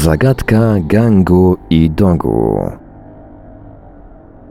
Zagadka gangu i dogu.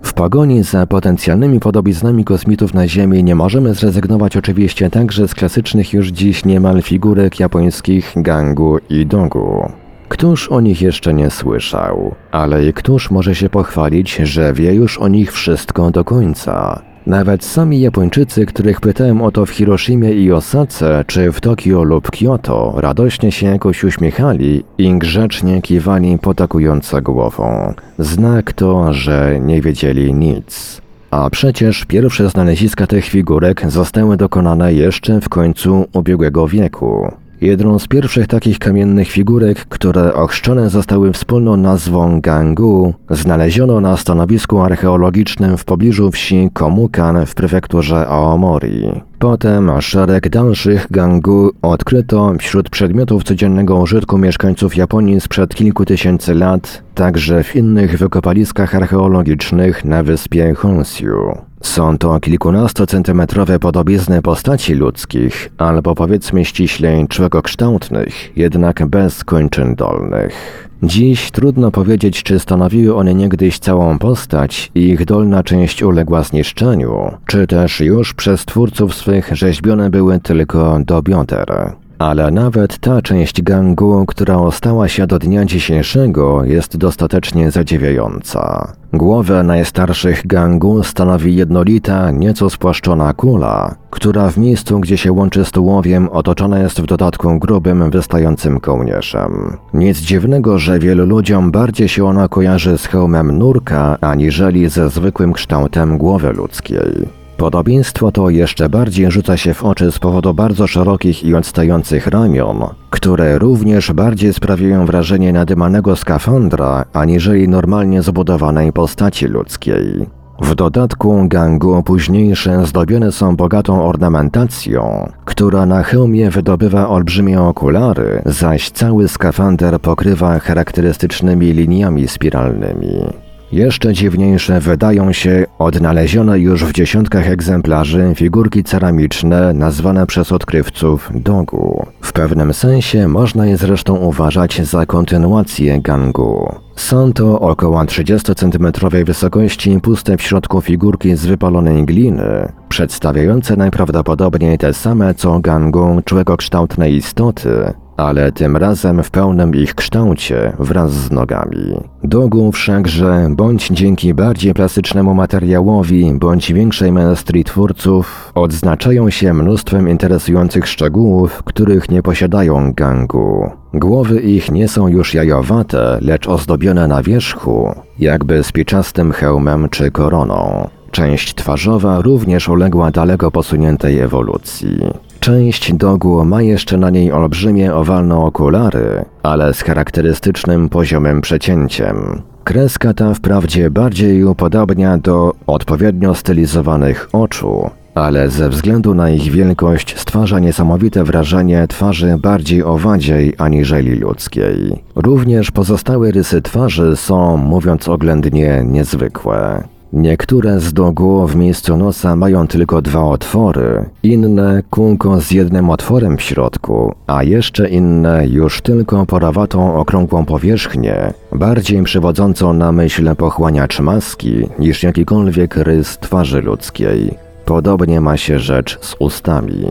W pogoni za potencjalnymi podobiznami kosmitów na Ziemi nie możemy zrezygnować oczywiście także z klasycznych już dziś niemal figurek japońskich gangu i dogu. Któż o nich jeszcze nie słyszał, ale i któż może się pochwalić, że wie już o nich wszystko do końca? Nawet sami Japończycy, których pytałem o to w Hiroshimie i Osace, czy w Tokio lub Kyoto, radośnie się jakoś uśmiechali i grzecznie kiwali potakująco głową. Znak to, że nie wiedzieli nic. A przecież pierwsze znaleziska tych figurek zostały dokonane jeszcze w końcu ubiegłego wieku. Jedną z pierwszych takich kamiennych figurek, które ochrzczone zostały wspólną nazwą gangu, znaleziono na stanowisku archeologicznym w pobliżu wsi Komukan w prefekturze Aomori. Potem szereg dalszych gangu odkryto wśród przedmiotów codziennego użytku mieszkańców Japonii sprzed kilku tysięcy lat, także w innych wykopaliskach archeologicznych na wyspie Honshu. Są to kilkunastocentymetrowe podobizny postaci ludzkich, albo powiedzmy ściślej człowiekokształtnych, jednak bez kończyn dolnych. Dziś trudno powiedzieć, czy stanowiły one niegdyś całą postać i ich dolna część uległa zniszczeniu, czy też już przez twórców swych rzeźbione były tylko do bioder. Ale nawet ta część gangu, która ostała się do dnia dzisiejszego, jest dostatecznie zadziwiająca. Głowę najstarszych gangu stanowi jednolita, nieco spłaszczona kula, która w miejscu, gdzie się łączy z tułowiem, otoczona jest w dodatku grubym, wystającym kołnierzem. Nic dziwnego, że wielu ludziom bardziej się ona kojarzy z hełmem nurka, aniżeli ze zwykłym kształtem głowy ludzkiej. Podobieństwo to jeszcze bardziej rzuca się w oczy z powodu bardzo szerokich i odstających ramion, które również bardziej sprawiają wrażenie nadymanego skafandra, aniżeli normalnie zbudowanej postaci ludzkiej. W dodatku gangu późniejsze zdobione są bogatą ornamentacją, która na hełmie wydobywa olbrzymie okulary, zaś cały skafander pokrywa charakterystycznymi liniami spiralnymi. Jeszcze dziwniejsze wydają się odnalezione już w dziesiątkach egzemplarzy figurki ceramiczne nazwane przez odkrywców dogu. W pewnym sensie można je zresztą uważać za kontynuację gangu. Są to około 30 cm wysokości puste w środku figurki z wypalonej gliny, przedstawiające najprawdopodobniej te same co gangu człowiekokształtne istoty, ale tym razem w pełnym ich kształcie wraz z nogami. Dogu wszakże, bądź dzięki bardziej plastycznemu materiałowi, bądź większej maestrii twórców, odznaczają się mnóstwem interesujących szczegółów, których nie posiadają gangu. Głowy ich nie są już jajowate, lecz ozdobione na wierzchu, jakby z pieczastym hełmem czy koroną. Część twarzowa również uległa daleko posuniętej ewolucji. Część dogu ma jeszcze na niej olbrzymie owalne okulary, ale z charakterystycznym poziomem przecięciem. Kreska ta wprawdzie bardziej upodobnia do odpowiednio stylizowanych oczu, ale ze względu na ich wielkość stwarza niesamowite wrażenie twarzy bardziej owadziej aniżeli ludzkiej. Również pozostałe rysy twarzy są, mówiąc oględnie, niezwykłe. Niektóre z dogu w miejscu nosa mają tylko dwa otwory, inne kółko z jednym otworem w środku, a jeszcze inne już tylko porawatą okrągłą powierzchnię, bardziej przywodzącą na myśl pochłaniacz maski niż jakikolwiek rys twarzy ludzkiej. Podobnie ma się rzecz z ustami.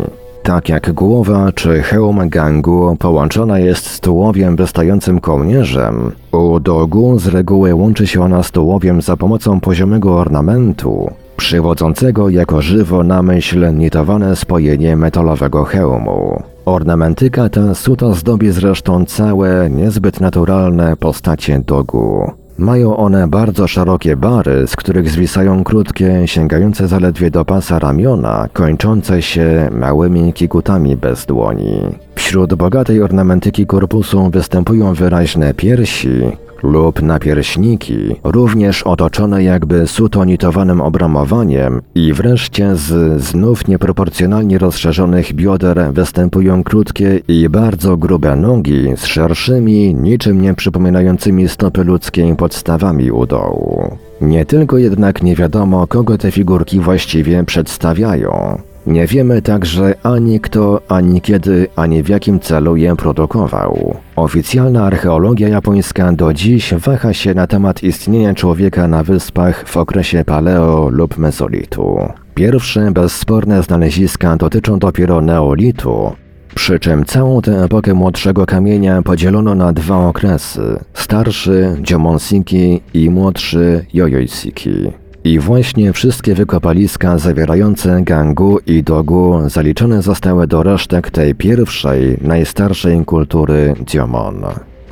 Tak jak głowa czy hełm gangu połączona jest z tułowiem wystającym kołnierzem, u dogu z reguły łączy się ona z tułowiem za pomocą poziomego ornamentu, przywodzącego jako żywo na myśl nitowane spojenie metalowego hełmu. Ornamentyka ta suto zdobi zresztą całe, niezbyt naturalne postacie dogu. Mają one bardzo szerokie bary, z których zwisają krótkie, sięgające zaledwie do pasa ramiona, kończące się małymi kikutami bez dłoni. Wśród bogatej ornamentyki korpusu występują wyraźne piersi, lub napierśniki, również otoczone jakby sutonitowanym obramowaniem i wreszcie z znów nieproporcjonalnie rozszerzonych bioder występują krótkie i bardzo grube nogi z szerszymi, niczym nie przypominającymi stopy ludzkiej podstawami u dołu. Nie tylko jednak nie wiadomo, kogo te figurki właściwie przedstawiają. Nie wiemy także ani kto, ani kiedy, ani w jakim celu je produkował. Oficjalna archeologia japońska do dziś waha się na temat istnienia człowieka na wyspach w okresie paleo lub mezolitu. Pierwsze bezsporne znaleziska dotyczą dopiero neolitu, przy czym całą tę epokę młodszego kamienia podzielono na dwa okresy: starszy Jomonsiki i młodszy Jojoisiki. I właśnie wszystkie wykopaliska zawierające gangu i dogu zaliczone zostały do resztek tej pierwszej, najstarszej kultury Diomon.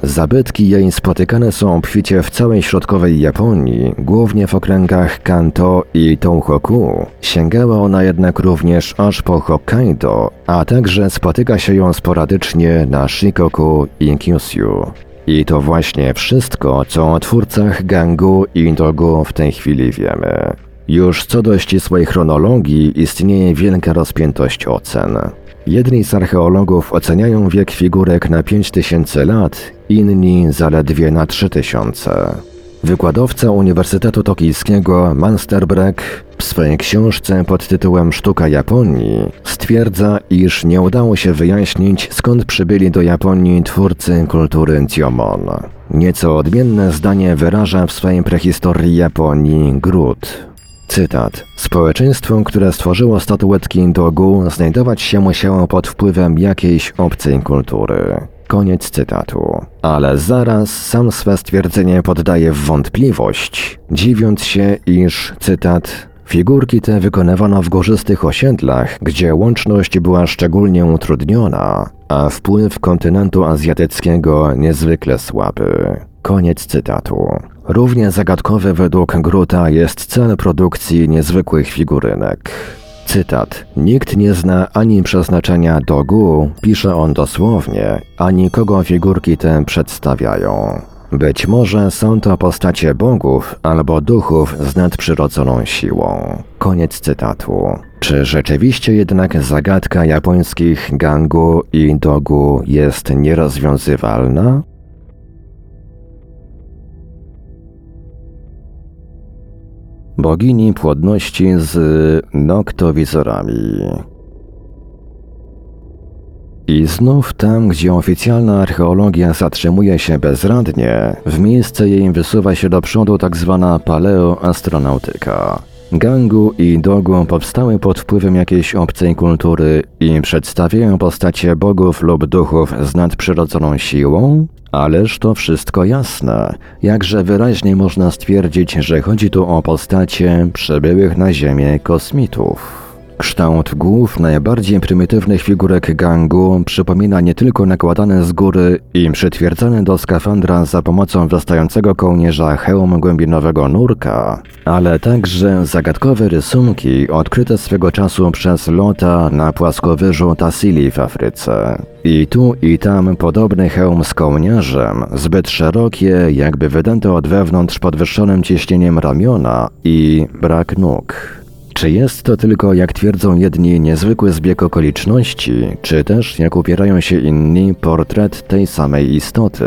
Zabytki jej spotykane są obficie w całej środkowej Japonii, głównie w okręgach Kanto i Tohoku. Sięgała ona jednak również aż po Hokkaido, a także spotyka się ją sporadycznie na Shikoku i Kyushu. I to właśnie wszystko, co o twórcach gangu i dogu w tej chwili wiemy. Już co do ścisłej chronologii istnieje wielka rozpiętość ocen. Jedni z archeologów oceniają wiek figurek na 5000 lat, inni zaledwie na 3000. Wykładowca Uniwersytetu Tokijskiego Mansterbreck w swojej książce pod tytułem Sztuka Japonii stwierdza, iż nie udało się wyjaśnić skąd przybyli do Japonii twórcy kultury Diomon. Nieco odmienne zdanie wyraża w swojej prehistorii Japonii Grut. Cytat. Społeczeństwo, które stworzyło statuetki Dogu, znajdować się musiało pod wpływem jakiejś obcej kultury. Koniec cytatu. Ale zaraz sam swe stwierdzenie poddaje w wątpliwość, dziwiąc się, iż, cytat, Figurki te wykonywano w górzystych osiedlach, gdzie łączność była szczególnie utrudniona, a wpływ kontynentu azjatyckiego niezwykle słaby. Koniec cytatu. Równie zagadkowy według Gruta jest cel produkcji niezwykłych figurynek. Cytat. Nikt nie zna ani przeznaczenia dogu, pisze on dosłownie, ani kogo figurki te przedstawiają. Być może są to postacie bogów albo duchów z nadprzyrodzoną siłą. Koniec cytatu. Czy rzeczywiście jednak zagadka japońskich gangu i dogu jest nierozwiązywalna? Bogini płodności z noktowizorami. I znów tam, gdzie oficjalna archeologia zatrzymuje się bezradnie, w miejsce jej wysuwa się do przodu tzw. Tak paleoastronautyka. Gangu i Dogu powstały pod wpływem jakiejś obcej kultury i przedstawiają postacie bogów lub duchów z nadprzyrodzoną siłą? Ależ to wszystko jasne. Jakże wyraźnie można stwierdzić, że chodzi tu o postacie przybyłych na Ziemię kosmitów. Kształt głów najbardziej prymitywnych figurek gangu przypomina nie tylko nakładane z góry i przytwierdzane do skafandra za pomocą wystającego kołnierza hełm głębinowego nurka, ale także zagadkowe rysunki odkryte swego czasu przez Lota na płaskowyżu Tassili w Afryce. I tu i tam podobny hełm z kołnierzem, zbyt szerokie, jakby wydęte od wewnątrz podwyższonym ciśnieniem ramiona i brak nóg. Czy jest to tylko, jak twierdzą jedni, niezwykły zbieg okoliczności, czy też, jak upierają się inni, portret tej samej istoty?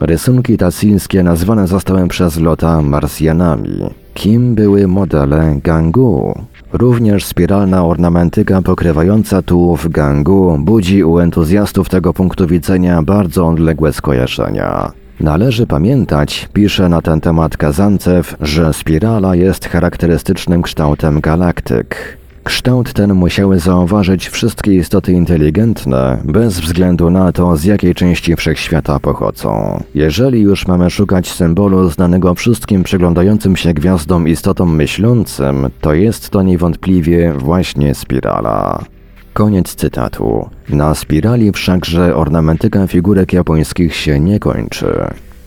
Rysunki tassińskie nazwane zostały przez Lota Marsjanami. Kim były modele gangu? Również spiralna ornamentyka pokrywająca tułów gangu budzi u entuzjastów tego punktu widzenia bardzo odległe skojarzenia. Należy pamiętać, pisze na ten temat Kazancew, że spirala jest charakterystycznym kształtem galaktyk. Kształt ten musiały zauważyć wszystkie istoty inteligentne, bez względu na to, z jakiej części wszechświata pochodzą. Jeżeli już mamy szukać symbolu znanego wszystkim przyglądającym się gwiazdom istotom myślącym, to jest to niewątpliwie właśnie spirala. Koniec cytatu. Na spirali wszakże ornamentyka figurek japońskich się nie kończy.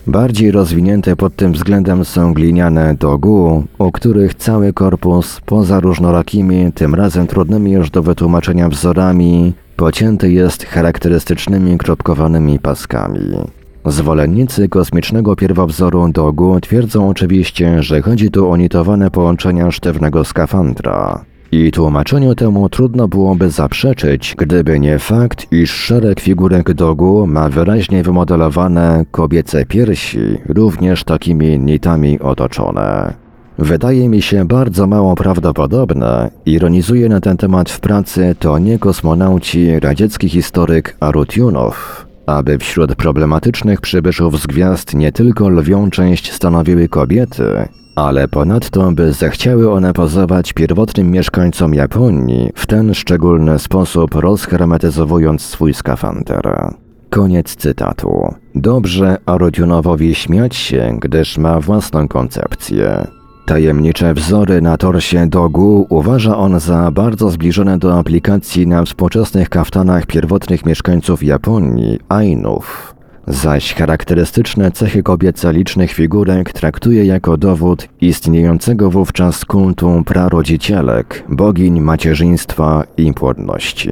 Bardziej rozwinięte pod tym względem są gliniane dogu, u których cały korpus, poza różnorakimi, tym razem trudnymi już do wytłumaczenia wzorami, pocięty jest charakterystycznymi kropkowanymi paskami. Zwolennicy kosmicznego pierwowzoru dogu twierdzą oczywiście, że chodzi tu o nitowane połączenia sztywnego skafandra. I tłumaczeniu temu trudno byłoby zaprzeczyć, gdyby nie fakt, iż szereg figurek dogu ma wyraźnie wymodelowane kobiece piersi, również takimi nitami otoczone. Wydaje mi się bardzo mało prawdopodobne, ironizuje na ten temat w pracy to nie kosmonauci radziecki historyk Arutjunow, aby wśród problematycznych przybyszów z gwiazd nie tylko lwią część stanowiły kobiety, ale ponadto by zechciały one pozować pierwotnym mieszkańcom Japonii w ten szczególny sposób rozhermetyzowując swój skafander. Koniec cytatu. Dobrze Arodziunowowi śmiać się, gdyż ma własną koncepcję. Tajemnicze wzory na torsie dogu uważa on za bardzo zbliżone do aplikacji na współczesnych kaftanach pierwotnych mieszkańców Japonii, Ainów, zaś charakterystyczne cechy kobiece licznych figurek traktuje jako dowód istniejącego wówczas kultu prarodzicielek, bogiń macierzyństwa i płodności.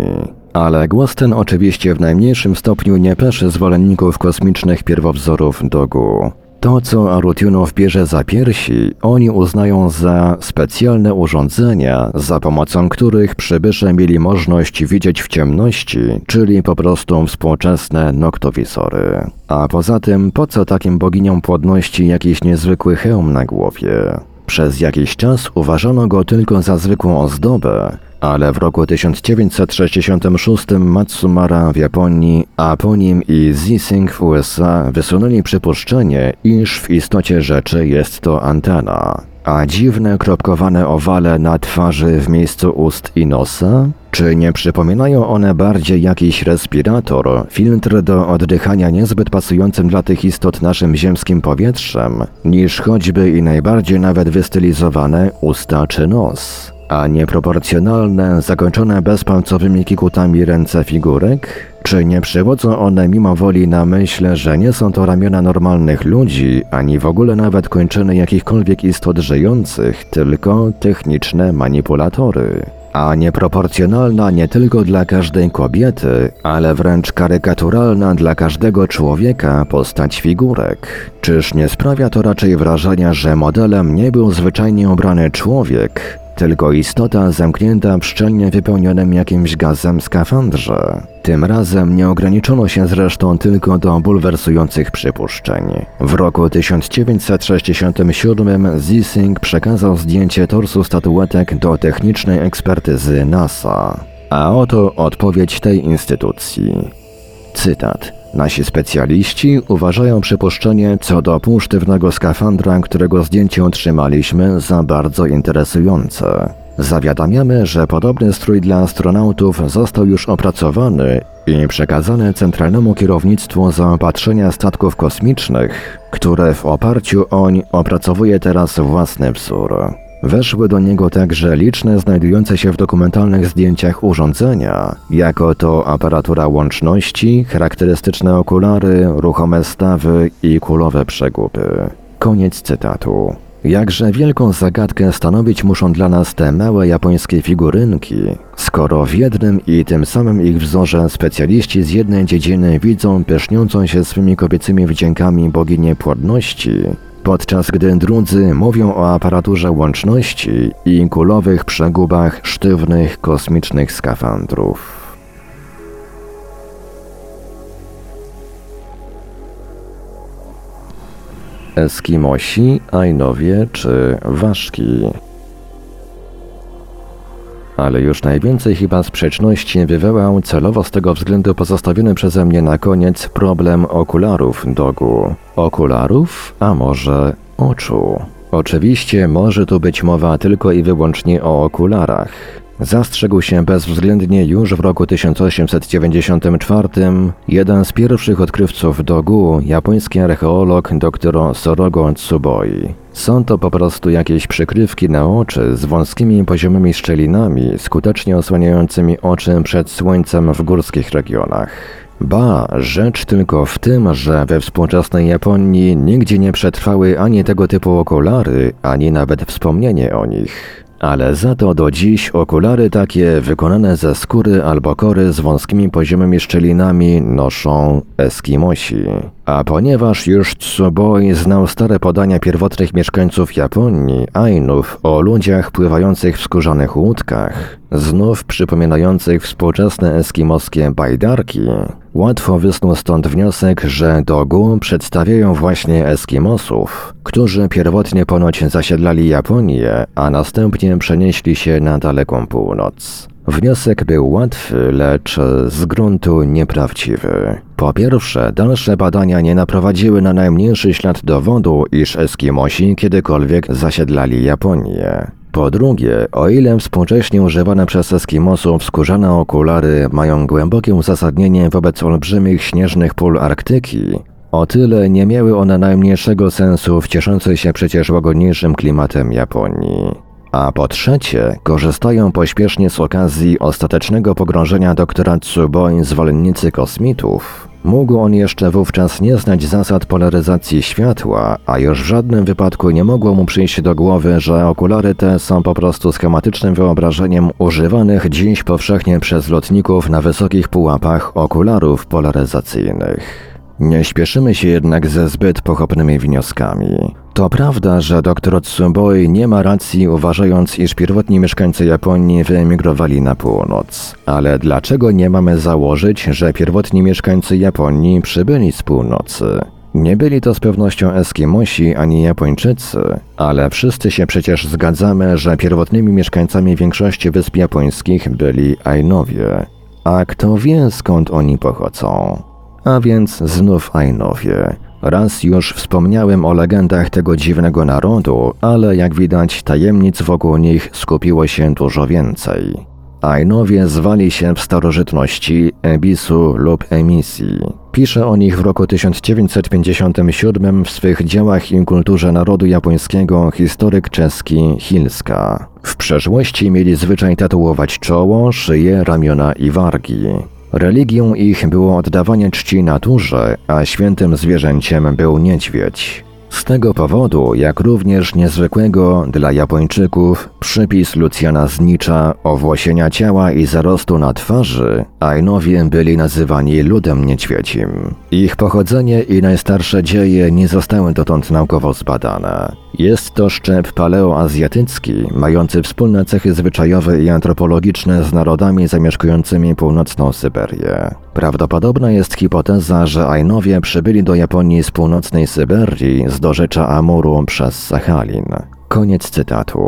Ale głos ten oczywiście w najmniejszym stopniu nie peszy zwolenników kosmicznych pierwowzorów dogu. To, co Arutyunow bierze za piersi, oni uznają za specjalne urządzenia, za pomocą których przybysze mieli możliwość widzieć w ciemności, czyli po prostu współczesne noktowisory. A poza tym, po co takim boginiom płodności jakiś niezwykły hełm na głowie? Przez jakiś czas uważano go tylko za zwykłą ozdobę, ale w roku 1966 Matsumara w Japonii, a po nim i Zising w USA wysunęli przypuszczenie, iż w istocie rzeczy jest to antena. A dziwne kropkowane owale na twarzy w miejscu ust i nosa? Czy nie przypominają one bardziej jakiś respirator, filtr do oddychania niezbyt pasującym dla tych istot naszym ziemskim powietrzem, niż choćby i najbardziej nawet wystylizowane usta czy nos? A nieproporcjonalne, zakończone bezpalcowymi kikutami ręce figurek? Czy nie przywodzą one mimo woli na myśl, że nie są to ramiona normalnych ludzi, ani w ogóle nawet kończyny jakichkolwiek istot żyjących, tylko techniczne manipulatory? A nieproporcjonalna nie tylko dla każdej kobiety, ale wręcz karykaturalna dla każdego człowieka postać figurek. Czyż nie sprawia to raczej wrażenia, że modelem nie był zwyczajnie ubrany człowiek, tylko istota zamknięta w szczelnie wypełnionym jakimś gazem skafandrze. Tym razem nie ograniczono się zresztą tylko do bulwersujących przypuszczeń. W roku 1967 Zissing przekazał zdjęcie torsu statuetek do technicznej ekspertyzy NASA. A oto odpowiedź tej instytucji. Cytat. Nasi specjaliści uważają przypuszczenie co do półsztywnego skafandra, którego zdjęcie otrzymaliśmy, za bardzo interesujące. Zawiadamiamy, że podobny strój dla astronautów został już opracowany i przekazany Centralnemu Kierownictwu Zaopatrzenia Statków Kosmicznych, które w oparciu oń opracowuje teraz własny wzór. Weszły do niego także liczne znajdujące się w dokumentalnych zdjęciach urządzenia, jako to aparatura łączności, charakterystyczne okulary, ruchome stawy i kulowe przegupy. Koniec cytatu. Jakże wielką zagadkę stanowić muszą dla nas te małe japońskie figurynki, skoro w jednym i tym samym ich wzorze specjaliści z jednej dziedziny widzą pyszniącą się swymi kobiecymi wdziękami boginię płodności, podczas gdy drudzy mówią o aparaturze łączności i kulowych przegubach sztywnych kosmicznych skafandrów. Eskimosi, Ainowie czy Ważki ale już najwięcej chyba sprzeczności wywołał celowo z tego względu pozostawiony przeze mnie na koniec problem okularów dogu. Okularów, a może oczu. Oczywiście może tu być mowa tylko i wyłącznie o okularach. Zastrzegł się bezwzględnie już w roku 1894 jeden z pierwszych odkrywców dogu, japoński archeolog dr Sorogo Tsuboi. Są to po prostu jakieś przykrywki na oczy z wąskimi poziomymi szczelinami, skutecznie osłaniającymi oczy przed słońcem w górskich regionach. Ba, rzecz tylko w tym, że we współczesnej Japonii nigdzie nie przetrwały ani tego typu okulary, ani nawet wspomnienie o nich. Ale za to do dziś okulary takie wykonane ze skóry albo kory z wąskimi poziomymi szczelinami noszą Eskimosi. A ponieważ już Tsuboi znał stare podania pierwotnych mieszkańców Japonii, Ainów, o ludziach pływających w skórzanych łódkach, znów przypominających współczesne eskimoskie bajdarki, łatwo wysnuł stąd wniosek, że Dogu przedstawiają właśnie Eskimosów, którzy pierwotnie ponoć zasiedlali Japonię, a następnie przenieśli się na daleką północ. Wniosek był łatwy, lecz z gruntu nieprawdziwy. Po pierwsze, dalsze badania nie naprowadziły na najmniejszy ślad dowodu, iż Eskimosi kiedykolwiek zasiedlali Japonię. Po drugie, o ile współcześnie używane przez Eskimosów skórzane okulary mają głębokie uzasadnienie wobec olbrzymich śnieżnych pól Arktyki, o tyle nie miały one najmniejszego sensu w cieszącej się przecież łagodniejszym klimatem Japonii. A po trzecie, korzystają pośpiesznie z okazji ostatecznego pogrążenia doktora Tsuboi zwolennicy kosmitów. Mógł on jeszcze wówczas nie znać zasad polaryzacji światła, a już w żadnym wypadku nie mogło mu przyjść do głowy, że okulary te są po prostu schematycznym wyobrażeniem używanych dziś powszechnie przez lotników na wysokich pułapach okularów polaryzacyjnych. Nie śpieszymy się jednak ze zbyt pochopnymi wnioskami. To prawda, że dr Tsuboi nie ma racji uważając, iż pierwotni mieszkańcy Japonii wyemigrowali na północ. Ale dlaczego nie mamy założyć, że pierwotni mieszkańcy Japonii przybyli z północy? Nie byli to z pewnością Eskimosi ani Japończycy, ale wszyscy się przecież zgadzamy, że pierwotnymi mieszkańcami większości wysp japońskich byli Ainowie. A kto wie skąd oni pochodzą? A więc znów Ainowie. Raz już wspomniałem o legendach tego dziwnego narodu, ale jak widać tajemnic wokół nich skupiło się dużo więcej. Ainowie zwali się w starożytności Ebisu lub Emisji. Pisze o nich w roku 1957 w swych dziełach i kulturze narodu japońskiego historyk czeski Hilska. W przeszłości mieli zwyczaj tatuować czoło, szyję, ramiona i wargi. Religią ich było oddawanie czci naturze, a świętym zwierzęciem był niedźwiedź. Z tego powodu, jak również niezwykłego dla Japończyków, przypis Lucjana Znicza owłosienia ciała i zarostu na twarzy, Ainowie byli nazywani ludem niedźwiedzim. Ich pochodzenie i najstarsze dzieje nie zostały dotąd naukowo zbadane. Jest to szczep paleoazjatycki, mający wspólne cechy zwyczajowe i antropologiczne z narodami zamieszkującymi północną Syberię. Prawdopodobna jest hipoteza, że Ainowie przybyli do Japonii z północnej Syberii z dorzecza Amuru przez Sachalin. Koniec cytatu.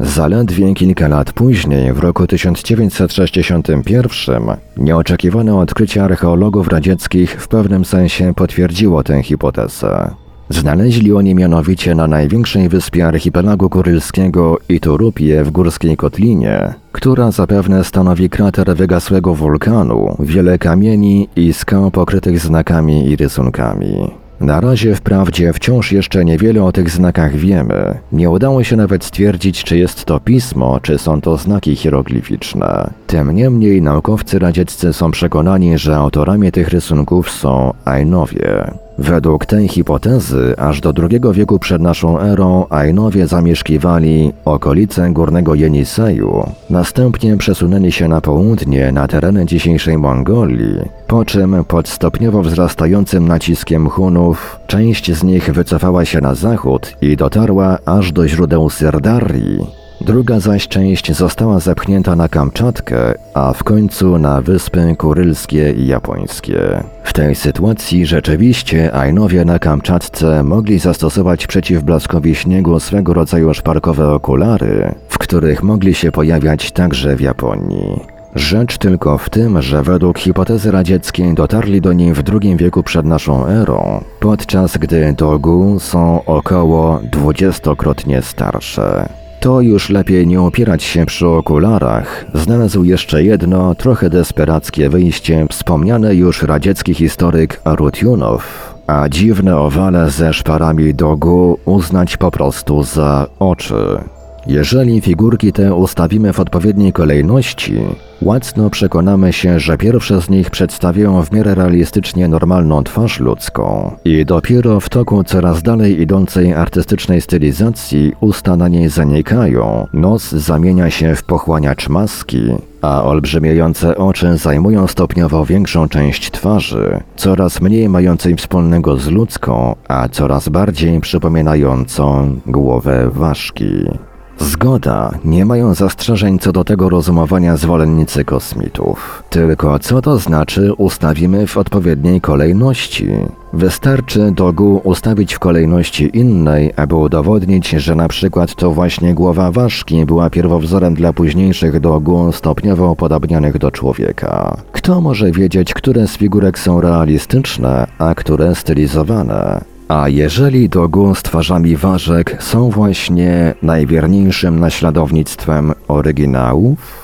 Zaledwie kilka lat później, w roku 1961, nieoczekiwane odkrycie archeologów radzieckich w pewnym sensie potwierdziło tę hipotezę. Znaleźli oni mianowicie na największej wyspie archipelagu kurylskiego Iturupie w górskiej kotlinie, która zapewne stanowi krater wygasłego wulkanu, wiele kamieni i skał pokrytych znakami i rysunkami. Na razie wprawdzie wciąż jeszcze niewiele o tych znakach wiemy. Nie udało się nawet stwierdzić, czy jest to pismo, czy są to znaki hieroglificzne. Tym niemniej naukowcy radzieccy są przekonani, że autorami tych rysunków są Ainowie. Według tej hipotezy aż do II wieku przed naszą erą Ainowie zamieszkiwali okolice górnego Jeniseju, następnie przesunęli się na południe na tereny dzisiejszej Mongolii, po czym pod stopniowo wzrastającym naciskiem Hunów część z nich wycofała się na zachód i dotarła aż do źródeł Syrdarii, Druga zaś część została zepchnięta na Kamczatkę, a w końcu na wyspy kurylskie i japońskie. W tej sytuacji rzeczywiście Ainowie na Kamczatce mogli zastosować przeciw blaskowi śniegu swego rodzaju szparkowe okulary, w których mogli się pojawiać także w Japonii. Rzecz tylko w tym, że według hipotezy radzieckiej dotarli do niej w II wieku przed naszą erą, podczas gdy dogu są około dwudziestokrotnie starsze to już lepiej nie opierać się przy okularach, znalazł jeszcze jedno, trochę desperackie wyjście. Wspomniany już radziecki historyk Arutjunow, a dziwne owale ze szparami dogu uznać po prostu za oczy. Jeżeli figurki te ustawimy w odpowiedniej kolejności, łatwo przekonamy się, że pierwsze z nich przedstawiają w miarę realistycznie normalną twarz ludzką i dopiero w toku coraz dalej idącej artystycznej stylizacji usta na niej zanikają, nos zamienia się w pochłaniacz maski, a olbrzymiejące oczy zajmują stopniowo większą część twarzy, coraz mniej mającej wspólnego z ludzką, a coraz bardziej przypominającą głowę ważki. Zgoda, nie mają zastrzeżeń co do tego rozumowania zwolennicy kosmitów. Tylko co to znaczy ustawimy w odpowiedniej kolejności? Wystarczy dogu ustawić w kolejności innej, aby udowodnić, że na przykład to właśnie głowa ważki była pierwowzorem dla późniejszych dogu stopniowo upodobnionych do człowieka. Kto może wiedzieć, które z figurek są realistyczne, a które stylizowane? A jeżeli dogu z twarzami ważek są właśnie najwierniejszym naśladownictwem oryginałów?